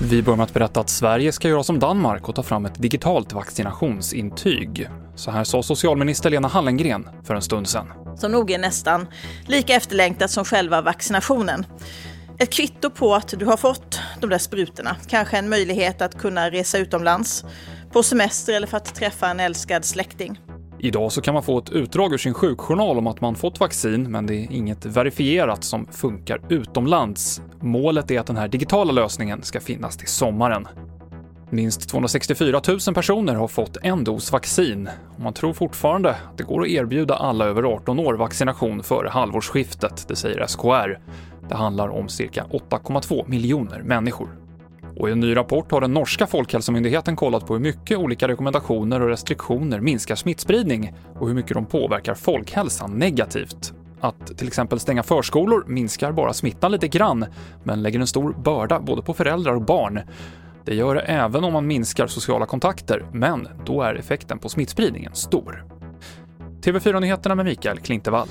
Vi börjar med att berätta att Sverige ska göra som Danmark och ta fram ett digitalt vaccinationsintyg. Så här sa socialminister Lena Hallengren för en stund sedan. Som nog är nästan lika efterlängtat som själva vaccinationen. Ett kvitto på att du har fått de där sprutorna. Kanske en möjlighet att kunna resa utomlands på semester eller för att träffa en älskad släkting. Idag så kan man få ett utdrag ur sin sjukjournal om att man fått vaccin, men det är inget verifierat som funkar utomlands. Målet är att den här digitala lösningen ska finnas till sommaren. Minst 264 000 personer har fått en dos vaccin och man tror fortfarande att det går att erbjuda alla över 18 år vaccination före halvårsskiftet, det säger SKR. Det handlar om cirka 8,2 miljoner människor. Och i en ny rapport har den norska folkhälsomyndigheten kollat på hur mycket olika rekommendationer och restriktioner minskar smittspridning och hur mycket de påverkar folkhälsan negativt. Att till exempel stänga förskolor minskar bara smittan lite grann, men lägger en stor börda både på föräldrar och barn. Det gör det även om man minskar sociala kontakter, men då är effekten på smittspridningen stor. TV4-nyheterna med Mikael Klintevall.